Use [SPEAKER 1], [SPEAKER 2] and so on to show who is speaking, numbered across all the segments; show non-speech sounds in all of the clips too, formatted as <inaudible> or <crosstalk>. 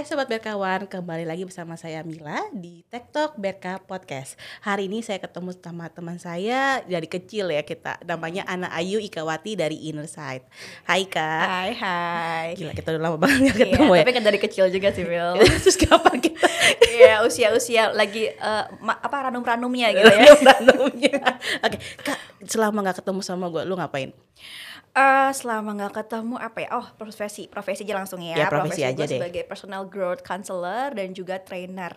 [SPEAKER 1] Hai Sobat Berkawan, kembali lagi bersama saya Mila di TikTok Berka Podcast. Hari ini saya ketemu sama teman saya dari kecil ya kita. Namanya Ana Ayu Ikawati dari Inner Side Hai Kak.
[SPEAKER 2] Hai hai.
[SPEAKER 1] Gila kita udah lama banget gak ketemu
[SPEAKER 2] iya,
[SPEAKER 1] ya.
[SPEAKER 2] Tapi kan dari kecil juga sih Mil <laughs>
[SPEAKER 1] Terus kapan kita?
[SPEAKER 2] Iya usia-usia lagi uh, apa ranum-ranumnya gitu ya.
[SPEAKER 1] Randomnya Oke Kak selama gak ketemu sama gue lu ngapain?
[SPEAKER 2] Eh, selama nggak ketemu apa ya? Oh, profesi, profesi aja langsung ya.
[SPEAKER 1] Ya, profesi aja
[SPEAKER 2] gua
[SPEAKER 1] deh.
[SPEAKER 2] sebagai personal growth counselor dan juga trainer.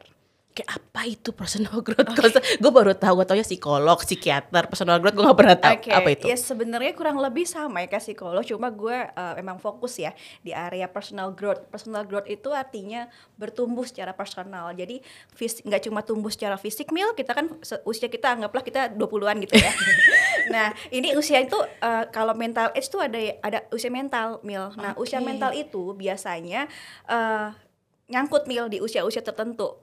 [SPEAKER 1] Kayak apa itu personal growth? Gue baru tahu, gue taunya psikolog, psikiater, personal growth gue gak pernah tahu
[SPEAKER 2] Oke,
[SPEAKER 1] apa itu.
[SPEAKER 2] ya sebenarnya kurang lebih sama ya kayak psikolog, cuma gue uh, emang fokus ya di area personal growth. Personal growth itu artinya bertumbuh secara personal. Jadi nggak cuma tumbuh secara fisik, mil kita kan usia kita anggaplah kita 20-an gitu ya. <laughs> nah, ini usia itu uh, kalau mental age itu ada ada usia mental, mil. Nah, usia
[SPEAKER 1] Oke.
[SPEAKER 2] mental itu biasanya uh, nyangkut mil di usia-usia tertentu.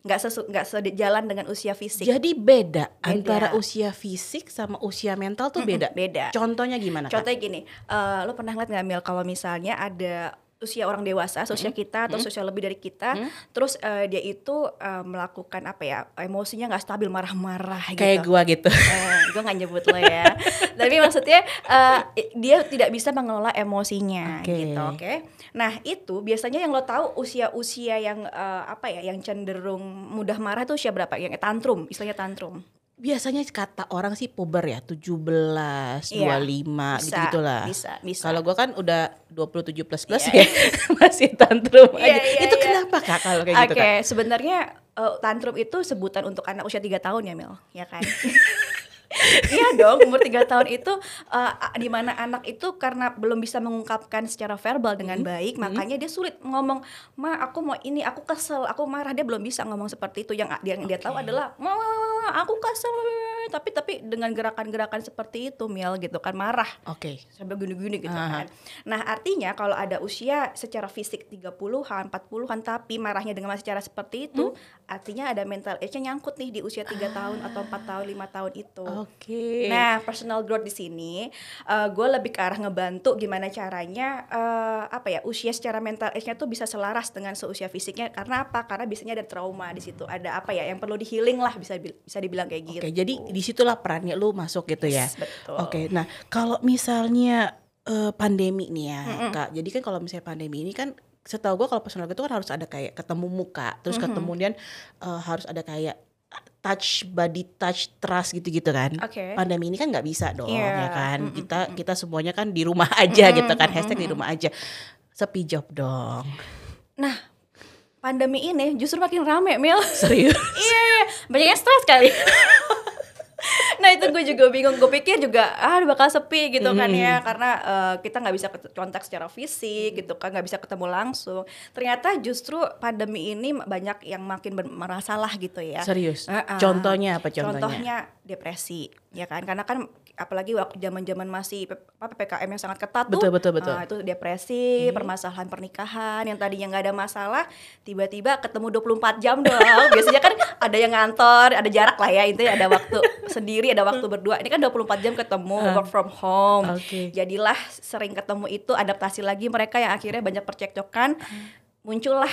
[SPEAKER 2] Nggak sesu nggak sejalan dengan usia fisik.
[SPEAKER 1] Jadi beda, antara usia fisik sama usia mental tuh beda.
[SPEAKER 2] beda.
[SPEAKER 1] Contohnya gimana? Kak?
[SPEAKER 2] Contohnya gini, eh lo pernah ngeliat nggak Mil kalau misalnya ada usia orang dewasa, usia kita atau usia lebih dari kita, terus eh, dia itu eh, melakukan apa ya, emosinya nggak stabil, marah-marah gitu.
[SPEAKER 1] Kayak gua gitu.
[SPEAKER 2] Eh, gue nggak nyebut lo ya, <laughs> tapi maksudnya eh, dia tidak bisa mengelola emosinya
[SPEAKER 1] Oke.
[SPEAKER 2] gitu, oke? Nah itu biasanya yang lo tahu usia-usia yang eh, apa ya, yang cenderung mudah marah tuh usia berapa? Yang tantrum, istilahnya tantrum.
[SPEAKER 1] Biasanya kata orang sih puber ya, 17, 25
[SPEAKER 2] Iya,
[SPEAKER 1] gitu-gitu lah.
[SPEAKER 2] Bisa, bisa.
[SPEAKER 1] Kalau gua kan udah 27 plus plus
[SPEAKER 2] Iya,
[SPEAKER 1] ya, <laughs> masih tantrum
[SPEAKER 2] Iya,
[SPEAKER 1] aja.
[SPEAKER 2] iya,
[SPEAKER 1] itu
[SPEAKER 2] iya.
[SPEAKER 1] kenapa kak kalau kayak
[SPEAKER 2] Oke,
[SPEAKER 1] gitu kak?
[SPEAKER 2] sebenarnya eh, tantrum itu sebutan untuk anak usia 3 tahun ya Mel, ya kan? <laughs> iya dong, umur 3 tahun itu eh, di mana anak itu karena belum bisa mengungkapkan secara verbal dengan baik, makanya dia sulit ngomong, "Ma, aku mau ini, aku kesel, aku marah." Dia belum bisa ngomong seperti itu. Yang dia yang dia tahu adalah, "Ma, aku kesel." Tapi tapi dengan gerakan-gerakan seperti itu, Mel gitu kan marah
[SPEAKER 1] Oke.
[SPEAKER 2] sampai gini-gini gitu
[SPEAKER 1] Aha.
[SPEAKER 2] kan. Nah, artinya kalau ada usia secara fisik 30-an, 40-an tapi marahnya dengan masih cara seperti itu, artinya ada mental age-nya nyangkut nih di usia 3 tahun atau 4 tahun, 5 tahun itu.
[SPEAKER 1] Oke.
[SPEAKER 2] Nah, personal growth di sini gue lebih ke arah ngebantu gimana caranya eh, apa ya usia secara mental age-nya tuh bisa selaras dengan seusia fisiknya karena apa? Karena biasanya ada trauma di situ, ada apa ya yang perlu di healing lah bisa bi- bisa dibilang kayak gitu.
[SPEAKER 1] Oke, jadi di situlah perannya lu masuk gitu ya.
[SPEAKER 2] Yes, betul.
[SPEAKER 1] Oke, nah kalau misalnya eh, pandemi nih ya, kak. Jadi kan kalau misalnya pandemi ini kan, setahu gua kalau personal itu kan harus ada kayak ketemu muka, terus kemudian eh, harus ada kayak touch body touch trust gitu-gitu kan.
[SPEAKER 2] Oke.
[SPEAKER 1] Pandemi ini kan nggak bisa dong,
[SPEAKER 2] Iya.
[SPEAKER 1] ya kan. Kita kita semuanya kan di rumah <laughs> aja gitu kan. Hashtag di rumah aja. Sepi job dong.
[SPEAKER 2] Nah, pandemi ini justru makin rame, Mil. <laughs>
[SPEAKER 1] Serius.
[SPEAKER 2] iya, iya. banyak yang stres kali. <laughs> nah itu gue juga bingung. Gue pikir juga ah bakal sepi gitu kan ya, karena eh, kita nggak bisa kontak secara fisik gitu kan, nggak bisa ketemu langsung. Ternyata justru pandemi ini banyak yang makin bermasalah gitu ya.
[SPEAKER 1] Serius.
[SPEAKER 2] Heeh.
[SPEAKER 1] Contohnya apa contohnya?
[SPEAKER 2] Contohnya depresi, ya kan? Karena kan apalagi waktu zaman-zaman masih PPKM yang sangat ketat tuh,
[SPEAKER 1] Betul, betul, betul.
[SPEAKER 2] ah, itu depresi, permasalahan pernikahan yang tadinya nggak ada masalah, tiba-tiba ketemu 24 jam dong. <laughs> Biasanya kan ada yang ngantor, ada jarak lah ya, intinya ada waktu sendiri, ada waktu berdua. Ini kan 24 jam ketemu, work from home.
[SPEAKER 1] Oke.
[SPEAKER 2] Jadilah sering ketemu itu adaptasi lagi mereka yang akhirnya banyak percekcokan. Muncullah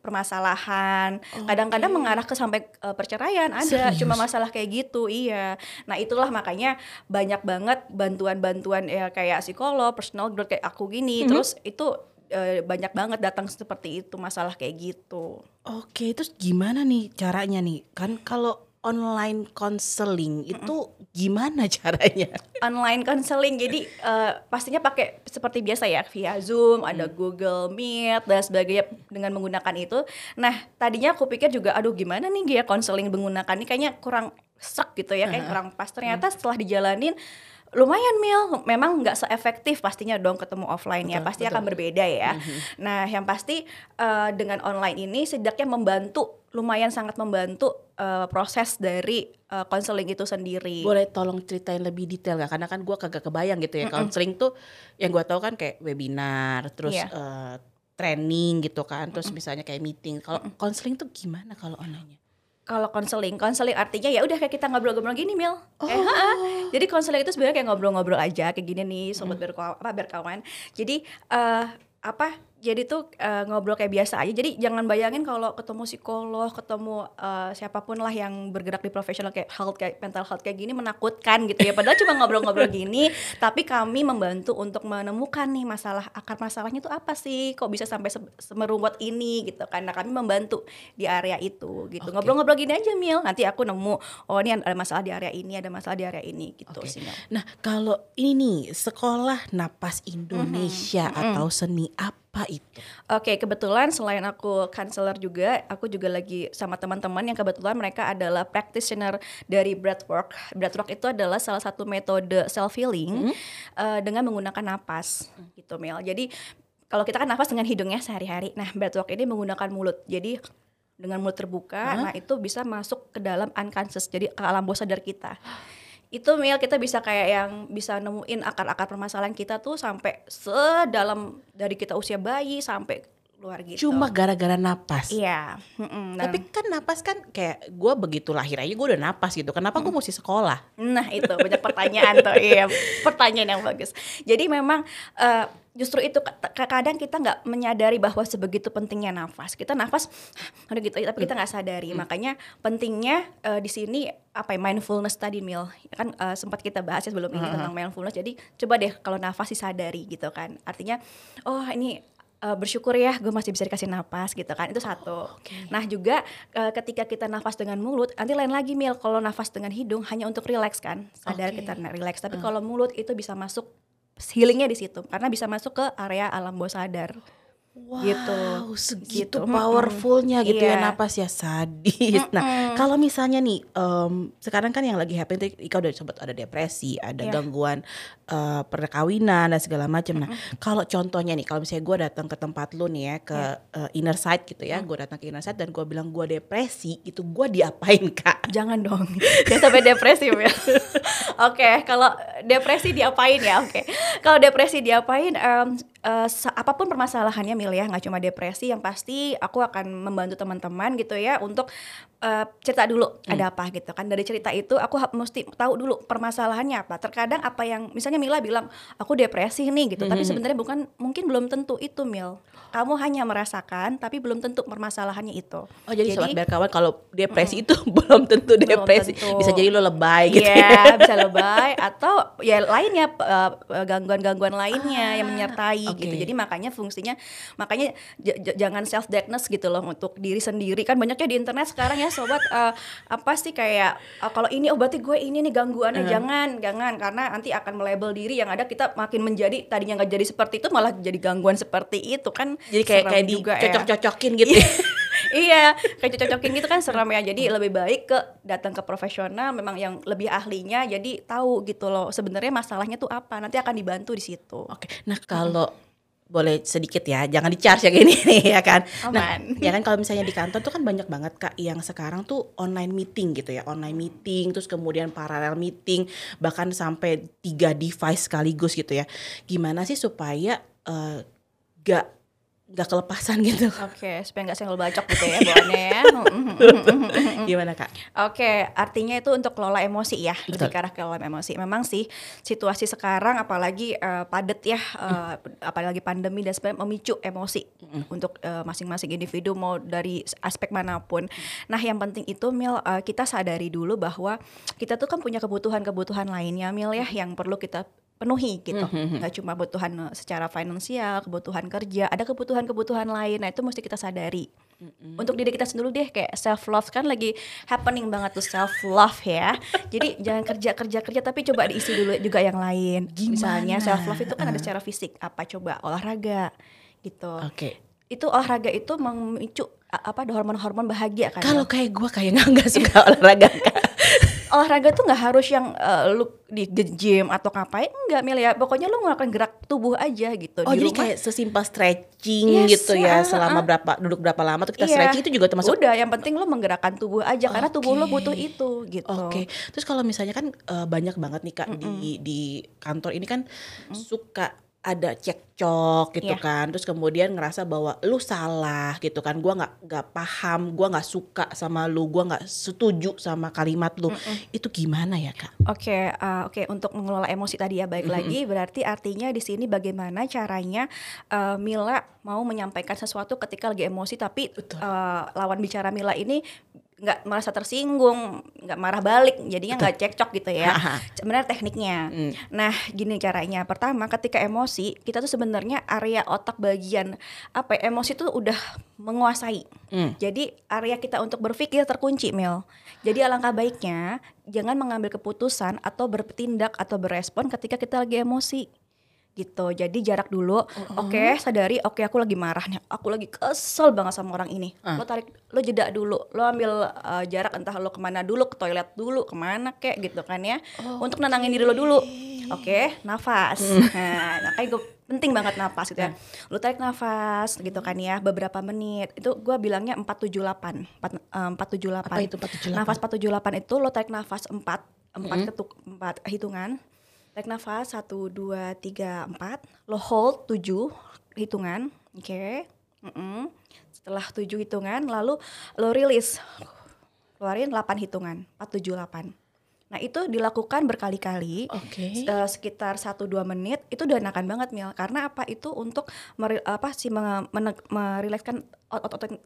[SPEAKER 2] permasalahan. Kadang-kadang mengarah ke sampai eh, perceraian ada,
[SPEAKER 1] Serius?
[SPEAKER 2] cuma masalah kayak gitu. Iya. Nah, itulah makanya banyak banget bantuan-bantuan ya kayak psikolog, personal growth kayak aku gini. Terus itu eh, banyak banget datang seperti itu masalah kayak gitu.
[SPEAKER 1] Oke, terus gimana nih caranya nih? Kan kalau online counseling itu gimana <laughs> caranya?
[SPEAKER 2] online counseling jadi eh, pastinya pakai seperti biasa ya via Zoom ada Google Meet dan sebagainya dengan menggunakan itu. Nah tadinya aku pikir juga aduh gimana nih ya counseling menggunakan ini? Kayaknya kurang serak gitu ya kayak kurang pas. Ternyata setelah dijalanin lumayan mil memang nggak seefektif pastinya dong ketemu offline ya
[SPEAKER 1] Betul,
[SPEAKER 2] pasti
[SPEAKER 1] betul.
[SPEAKER 2] akan berbeda ya nah yang pasti eh, dengan online ini setidaknya membantu lumayan sangat membantu eh, proses dari eh, counseling itu sendiri
[SPEAKER 1] Boleh tolong ceritain lebih detail gak? Karena kan gua kagak kebayang gitu ya. Counseling tuh yang gua tahu kan kayak webinar, terus
[SPEAKER 2] Iya.
[SPEAKER 1] eh, training gitu kan, terus misalnya kayak meeting. Kalau counseling tuh gimana kalau online?
[SPEAKER 2] Kalau konseling, konseling artinya ya udah kayak kita ngobrol-ngobrol gini, Mil.
[SPEAKER 1] Oh.
[SPEAKER 2] Eh. Jadi konseling itu sebenarnya kayak ngobrol-ngobrol aja kayak gini nih, sobat berkawan, apa berkawan. Jadi eh apa? Jadi tuh uh, ngobrol kayak biasa aja. Jadi jangan bayangin kalau ketemu psikolog, ketemu uh, siapa pun lah yang bergerak di profesional kayak health kayak mental health kayak gini menakutkan gitu ya. Padahal cuma ngobrol-ngobrol gini, <laughs> tapi kami membantu untuk menemukan nih masalah akar masalahnya tuh apa sih? Kok bisa sampai semerumput ini gitu. Karena kami membantu di area itu gitu. Ngobrol-ngobrol gini aja Mil. Nanti aku nemu oh ini ada masalah di area ini, ada masalah di area ini gitu okay. sih.
[SPEAKER 1] Nah, kalau ini nih sekolah napas Indonesia mm -hmm. atau seni apa apa itu?
[SPEAKER 2] Oke, okay, kebetulan selain aku counselor juga, aku juga lagi sama teman-teman yang kebetulan mereka adalah practitioner dari breathwork. Breathwork itu adalah salah satu metode self healing hmm. uh, dengan menggunakan napas, gitu Mel. Jadi kalau kita kan nafas dengan hidungnya sehari-hari. Nah, breathwork ini menggunakan mulut. Jadi dengan mulut terbuka, huh? nah itu bisa masuk ke dalam unconscious, jadi ke alam bawah sadar kita itu Mil kita bisa kayak yang bisa nemuin akar-akar permasalahan kita tuh sampai sedalam dari kita usia bayi sampai luar gitu.
[SPEAKER 1] Cuma gara-gara napas.
[SPEAKER 2] Iya.
[SPEAKER 1] Mm-mm, Tapi kan napas kan kayak gue begitu lahir aja gue udah napas gitu. Kenapa mm. gue mesti sekolah?
[SPEAKER 2] Nah itu banyak pertanyaan tuh. Iya, pertanyaan yang bagus. Jadi memang uh, justru itu kadang kita nggak menyadari bahwa sebegitu pentingnya nafas kita nafas ada gitu tapi kita nggak sadari hmm. makanya pentingnya uh, di sini apa ya mindfulness tadi mil kan uh, sempat kita bahas ya sebelum ini -huh. tentang mindfulness jadi coba deh kalau nafas disadari gitu kan artinya oh ini uh, bersyukur ya gue masih bisa dikasih nafas gitu kan itu satu. Oh, okay. Nah juga uh, ketika kita nafas dengan mulut nanti lain lagi mil kalau nafas dengan hidung hanya untuk relax kan sadar okay. kita relax tapi uh. kalau mulut itu bisa masuk healingnya di situ karena bisa masuk ke area alam bawah sadar.
[SPEAKER 1] Wow, gitu. segitu gitu. powerfulnya gitu yeah. ya iya. napas ya sadis. Mm -mm. Nah, kalau misalnya nih um, sekarang kan yang lagi happening Ika udah sempat ada depresi, ada yeah. gangguan uh, perkawinan dan segala macam. Nah, mm kalau contohnya nih kalau misalnya gue datang ke tempat lu nih ya ke yeah. uh, inner side gitu ya, mm. gue datang ke inner side dan gue bilang gue depresi, itu gue diapain kak?
[SPEAKER 2] Jangan dong, <laughs> jangan sampai depresi ya. Oke, okay, kalau depresi diapain ya? Oke, okay. kalau depresi diapain? Um, uh, apa pun permasalahannya Mil ya nggak cuma depresi yang pasti aku akan membantu teman-teman gitu ya untuk uh, cerita dulu hmm. ada apa gitu kan dari cerita itu aku mesti tahu dulu permasalahannya apa terkadang apa yang misalnya Mila bilang aku depresi nih gitu hmm. tapi sebenarnya bukan mungkin belum tentu itu Mil kamu hanya merasakan tapi belum tentu permasalahannya itu
[SPEAKER 1] oh jadi, jadi sobat berkawan kalau depresi hmm. itu <laughs> belum tentu depresi belum tentu. bisa jadi lo lebay gitu
[SPEAKER 2] yeah, ya <laughs> bisa lebay atau ya lainnya uh, gangguan-gangguan lainnya ah, yang menyertai okay. gitu. Jadi makanya fungsinya makanya jangan self diagnose gitu loh untuk diri sendiri. Kan banyaknya di internet sekarang ya sobat uh, apa sih kayak uh, kalau ini oh berarti gue ini nih gangguannya uh. jangan jangan karena nanti akan melabel diri yang ada kita makin menjadi tadinya nggak jadi seperti itu malah jadi gangguan seperti itu kan.
[SPEAKER 1] Jadi kayak kayak dicocok-cocokin ya. gitu. Ya. <laughs>
[SPEAKER 2] iya, kayak cocok-cocokin gitu kan serem ya. Jadi lebih baik ke datang ke profesional memang yang lebih ahlinya jadi tahu gitu loh sebenarnya masalahnya tuh apa. Nanti akan dibantu di situ.
[SPEAKER 1] Oke. Nah, kalau hmm boleh sedikit ya, jangan di charge ya gini nih <laughs> ya kan. Nah, ya kan kalau misalnya di kantor tuh kan banyak banget kak yang sekarang tuh online meeting gitu ya, online meeting, terus kemudian paralel meeting, bahkan sampai tiga device sekaligus gitu ya. Gimana sih supaya uh, gak nggak kelepasan gitu.
[SPEAKER 2] Oke, okay, supaya nggak senggol bacok gitu ya bawaannya ya. <laughs>
[SPEAKER 1] Gimana kak?
[SPEAKER 2] Oke, okay, artinya itu untuk kelola emosi ya, lebih ke arah kelola emosi. Memang sih situasi sekarang apalagi uh, padat ya, uh, apalagi pandemi dan sebagainya memicu emosi mm. untuk uh, masing-masing individu mau dari aspek mana pun. Nah, yang penting itu Mil uh, kita sadari dulu bahwa kita tuh kan punya kebutuhan-kebutuhan lainnya Mil ya yang perlu kita penuhi gitu. Mm -hmm. nggak cuma kebutuhan eh, secara finansial kebutuhan kerja ada kebutuhan-kebutuhan lain. Nah itu mesti kita sadari. Mm -hmm. untuk diri kita sendiri deh kayak self love kan lagi happening banget tuh self love ya. <laughs> Jadi jangan kerja kerja kerja tapi coba diisi dulu juga yang lain. Gimana? misalnya self love itu kan uh. ada secara fisik. Apa coba? Olahraga gitu.
[SPEAKER 1] Oke. Okay.
[SPEAKER 2] itu olahraga itu memicu apa hormon-hormon bahagia kan?
[SPEAKER 1] Kalau kayak gue kayak nggak suka olahraga
[SPEAKER 2] olahraga tuh nggak harus yang uh, lu di gym atau ngapain enggak Mil ya pokoknya lu ngelakuin gerak tubuh aja gitu
[SPEAKER 1] oh di jadi rumah. kayak sesimpel stretching yes, gitu ya uh, selama uh, berapa duduk berapa lama tuh kita iya, stretching itu juga termasuk
[SPEAKER 2] udah yang penting lu menggerakkan tubuh aja okay. karena tubuh lu butuh itu gitu
[SPEAKER 1] oke okay. terus kalau misalnya kan uh, banyak banget nih kak mm -mm. di di kantor ini kan mm -mm. suka ada cekcok gitu
[SPEAKER 2] Iya.
[SPEAKER 1] kan. Terus kemudian ngerasa bahwa lu salah gitu kan. Gua nggak nggak paham gua nggak suka sama lu gua nggak setuju sama kalimat lu. Itu gimana ya kak?
[SPEAKER 2] Oke, uh, oke untuk mengelola emosi tadi ya baik lagi. Berarti artinya di sini bagaimana caranya uh, Mila mau menyampaikan sesuatu ketika lagi emosi tapi
[SPEAKER 1] Betul.
[SPEAKER 2] uh, lawan bicara Mila ini nggak merasa tersinggung, nggak marah balik, jadinya nggak cekcok gitu ya. <laughs> Sebenarnya tekniknya.
[SPEAKER 1] Hmm.
[SPEAKER 2] Nah, gini caranya. Pertama, ketika emosi, kita tuh sebenarnya area otak bagian apa ya, emosi tuh udah menguasai.
[SPEAKER 1] Hmm.
[SPEAKER 2] Jadi area kita untuk berpikir terkunci, Mil. Jadi alangkah baiknya jangan mengambil keputusan atau bertindak atau berespon ketika kita lagi emosi. Gitu. Jadi jarak dulu. Oke, sadari oke aku lagi marah nih. Aku lagi kesel banget sama orang ini.
[SPEAKER 1] Ah.
[SPEAKER 2] Lo tarik lo jeda dulu. Lo ambil uh, jarak entah lo ke mana dulu, ke toilet dulu, ke mana kek gitu kan ya. Untuk nenangin diri lo dulu. Oke, nafas. Nah, makanya gue penting banget nafas gitu ya. Lu tarik nafas gitu kan ya beberapa menit. Itu gua bilangnya 478. 4 eh, 478.
[SPEAKER 1] Apa itu 478?
[SPEAKER 2] Nafas 478 itu lo tarik nafas 4 4 ketuk 4 hitungan. Tarik nafas 1 2 3 4. Lo hold 7 hitungan. Oke. Mm-mm. Setelah 7 hitungan lalu lo rilis. Keluarin 8 hitungan. 478. Nah, itu dilakukan berkali-kali
[SPEAKER 1] oke
[SPEAKER 2] eh, sekitar 1-2 menit itu udah enakan banget Mil karena apa itu untuk meri- apa sih merilekskan otot-otot yang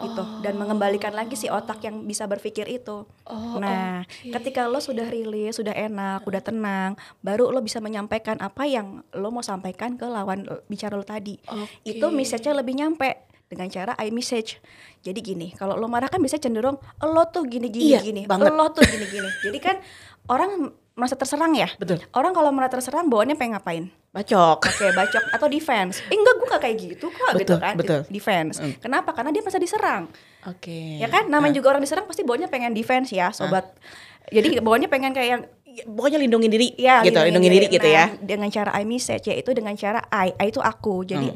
[SPEAKER 2] tegang gitu dan mengembalikan lagi si otak yang bisa berpikir itu.
[SPEAKER 1] Oh,
[SPEAKER 2] nah, ketika lo sudah rilis, sudah enak, udah tenang, baru lo bisa menyampaikan apa yang lo mau sampaikan ke lawan bicara lo tadi.
[SPEAKER 1] Oke.
[SPEAKER 2] Itu message-nya lebih nyampe dengan cara I message. Jadi gini, kalau lo marah kan bisa cenderung lo tuh gini gini
[SPEAKER 1] Iya,
[SPEAKER 2] gini,
[SPEAKER 1] banget.
[SPEAKER 2] lo tuh gini gini. Jadi kan orang merasa terserang ya.
[SPEAKER 1] betul
[SPEAKER 2] Orang kalau merasa terserang bawaannya pengen ngapain?
[SPEAKER 1] bacok
[SPEAKER 2] Oke, bacok atau defense. Eh, enggak, gue gak kayak gitu kok gitu
[SPEAKER 1] Betul,
[SPEAKER 2] kan.
[SPEAKER 1] betul.
[SPEAKER 2] Defense. Kenapa? Karena dia merasa diserang.
[SPEAKER 1] oke
[SPEAKER 2] Ya kan? Namanya juga orang diserang pasti bawaannya pengen defense ya, sobat. Jadi bawaannya pengen kayak yang
[SPEAKER 1] Ya, pokoknya lindungin diri
[SPEAKER 2] ya
[SPEAKER 1] gitu lindungin diri gitu ya
[SPEAKER 2] Nah, dengan cara I message yaitu dengan cara I, I itu aku. Jadi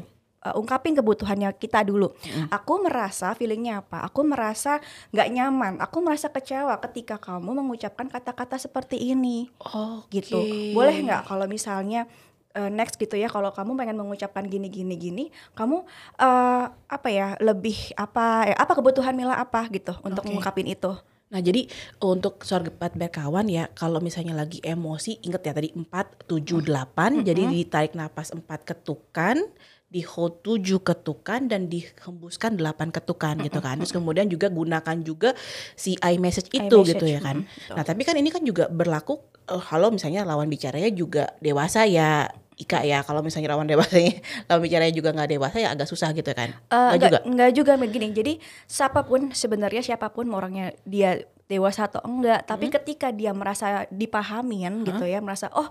[SPEAKER 2] uh, ungkapin kebutuhannya kita dulu. Aku merasa feelingnya apa? Aku merasa nggak nyaman. Aku merasa kecewa ketika kamu mengucapkan kata-kata seperti ini
[SPEAKER 1] oh
[SPEAKER 2] gitu. Boleh nggak kalau misalnya uh, next gitu ya kalau kamu pengen mengucapkan gini gini gini, kamu uh, apa ya lebih apa ya, apa kebutuhan Mila apa gitu untuk
[SPEAKER 1] Oke.
[SPEAKER 2] mengungkapin itu.
[SPEAKER 1] Nah jadi untuk sobat berkawan ya kalau misalnya lagi emosi inget ya tadi 4, 7, 8 jadi ditarik napas 4 ketukan di hold 7 ketukan dan dihembuskan 8 ketukan gitu kan. Terus kemudian juga gunakan juga si iMessage itu
[SPEAKER 2] iMessage,
[SPEAKER 1] gitu ya kan.
[SPEAKER 2] mm, betul.
[SPEAKER 1] nah tapi kan ini kan juga berlaku eh, kalau misalnya lawan bicaranya juga dewasa ya Ika ya. Kalau misalnya lawan dewasanya <laughs> lawan bicaranya juga nggak dewasa ya agak susah gitu kan.
[SPEAKER 2] Eh,
[SPEAKER 1] Nggak juga?
[SPEAKER 2] enggak juga begini. Jadi siapa pun sebenarnya siapa pun orangnya dia dewasa atau enggak, tapi ketika dia merasa dipahamin gitu ya, merasa oh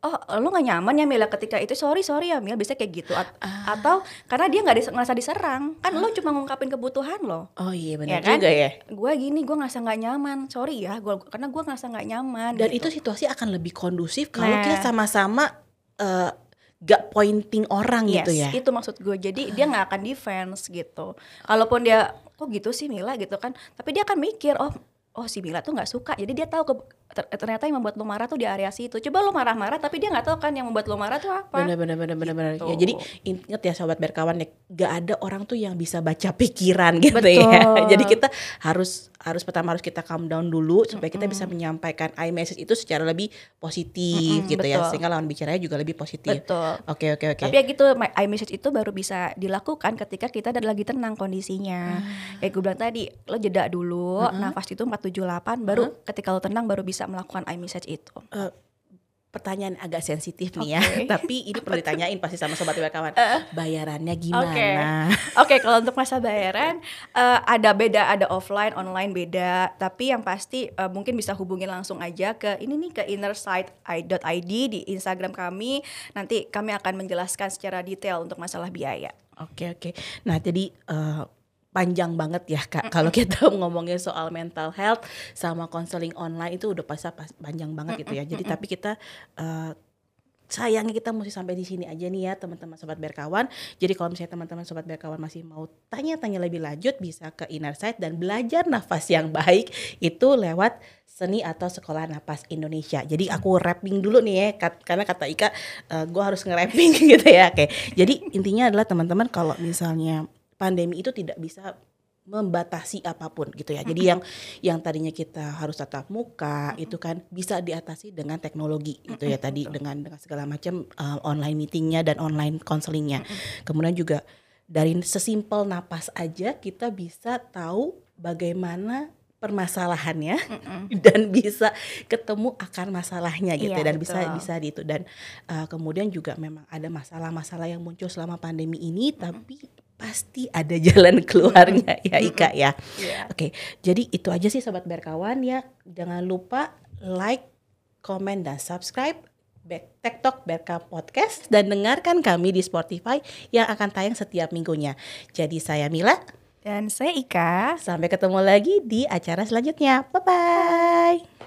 [SPEAKER 2] oh lu nggak nyaman ya Mila ketika itu sorry sorry ya Mil bisa kayak gitu At- atau karena dia nggak dis- ngerasa diserang kan lu cuma ngungkapin kebutuhan lo
[SPEAKER 1] oh iya
[SPEAKER 2] ya
[SPEAKER 1] benar
[SPEAKER 2] kan
[SPEAKER 1] juga ya
[SPEAKER 2] gue gini gue ngerasa nggak nyaman sorry ya gua karena gue ngerasa nggak nyaman
[SPEAKER 1] Dan
[SPEAKER 2] gitu.
[SPEAKER 1] itu situasi akan lebih kondusif kalau
[SPEAKER 2] Nah.
[SPEAKER 1] kita sama-sama eh, gak pointing orang gitu ya.
[SPEAKER 2] itu maksud gue. Jadi dia nggak akan defense gitu. Kalaupun dia kok gitu sih Mila gitu kan, tapi dia akan mikir oh oh si Mila tuh nggak suka. Jadi dia tahu ke, ter- ternyata yang membuat lo marah tuh di area situ. Coba lo marah-marah tapi dia nggak tahu kan yang membuat lo marah tuh apa.
[SPEAKER 1] Bener bener bener bener bener.
[SPEAKER 2] Gitu.
[SPEAKER 1] Ya jadi inget ya sobat berkawan ya, gak ada orang tuh yang bisa baca pikiran <laughs> gitu
[SPEAKER 2] Betul.
[SPEAKER 1] ya. Jadi kita harus harus pertama harus kita calm down dulu supaya kita bisa menyampaikan iMessage itu secara lebih positif
[SPEAKER 2] Mm-mm,
[SPEAKER 1] gitu ya.
[SPEAKER 2] betul.
[SPEAKER 1] Sehingga lawan bicaranya juga lebih positif.
[SPEAKER 2] Betul.
[SPEAKER 1] Oke oke oke.
[SPEAKER 2] Tapi ya gitu, my- iMessage itu baru bisa dilakukan ketika kita ada lagi tenang kondisinya. Kayak gue bilang tadi, lo jeda dulu, nafas itu 478, baru ketika lo tenang baru bisa melakukan iMessage itu.
[SPEAKER 1] Eh, pertanyaan agak sensitif nih ya,
[SPEAKER 2] Oke. <laughs>
[SPEAKER 1] tapi ini perlu ditanyain pasti sama sobat berkawan. Bayarannya
[SPEAKER 2] Oke.
[SPEAKER 1] gimana?
[SPEAKER 2] Oke, kalau untuk masa bayaran eh, ada beda, ada offline, online beda. Tapi yang pasti eh, mungkin bisa hubungin langsung aja ke ini nih ke innersight.id di Instagram kami. Nanti kami akan menjelaskan secara detail untuk masalah biaya.
[SPEAKER 1] Oke oke. Nah jadi eh, panjang banget ya kak. Kalau kita <laughs> ngomongin soal mental health sama konseling online itu udah pasti pas- panjang banget gitu ya. Jadi tapi kita eh, sayangnya kita mesti sampai di sini aja nih ya teman-teman sobat berkawan. Jadi kalau misalnya teman-teman sobat berkawan masih mau tanya-tanya lebih lanjut bisa ke Inner Sight dan belajar nafas yang baik itu lewat seni atau sekolah nafas Indonesia. Jadi aku rapping dulu nih ya kat, karena kata Ika uh, gue harus nge-rapping <laughs> gitu ya. Oke. Jadi intinya adalah teman-teman kalau misalnya pandemi itu tidak bisa membatasi apa pun gitu ya. Jadi yang yang tadinya kita harus tatap muka itu kan bisa diatasi dengan teknologi gitu ya tadi dengan dengan segala macam uh, online meetingnya dan online counselingnya. Kemudian juga dari sesimpel napas aja kita bisa tahu bagaimana permasalahannya <laughs> dan bisa ketemu akar masalahnya gitu
[SPEAKER 2] Iya,
[SPEAKER 1] ya dan bisa
[SPEAKER 2] betul.
[SPEAKER 1] bisa di itu. Dan uh, kemudian juga memang ada masalah-masalah yang muncul selama pandemi ini tapi pasti ada <laughs> jalan keluarnya ya Ika ya.
[SPEAKER 2] Iya.
[SPEAKER 1] Oke, jadi itu aja sih sobat berkawan ya. Jangan lupa like, komen dan subscribe Back- TikTok Berka Podcast dan dengarkan kami di Spotify yang akan tayang setiap minggunya. Jadi saya Mila,
[SPEAKER 2] Dan saya Ika.
[SPEAKER 1] sampai ketemu lagi di acara selanjutnya. Bye bye.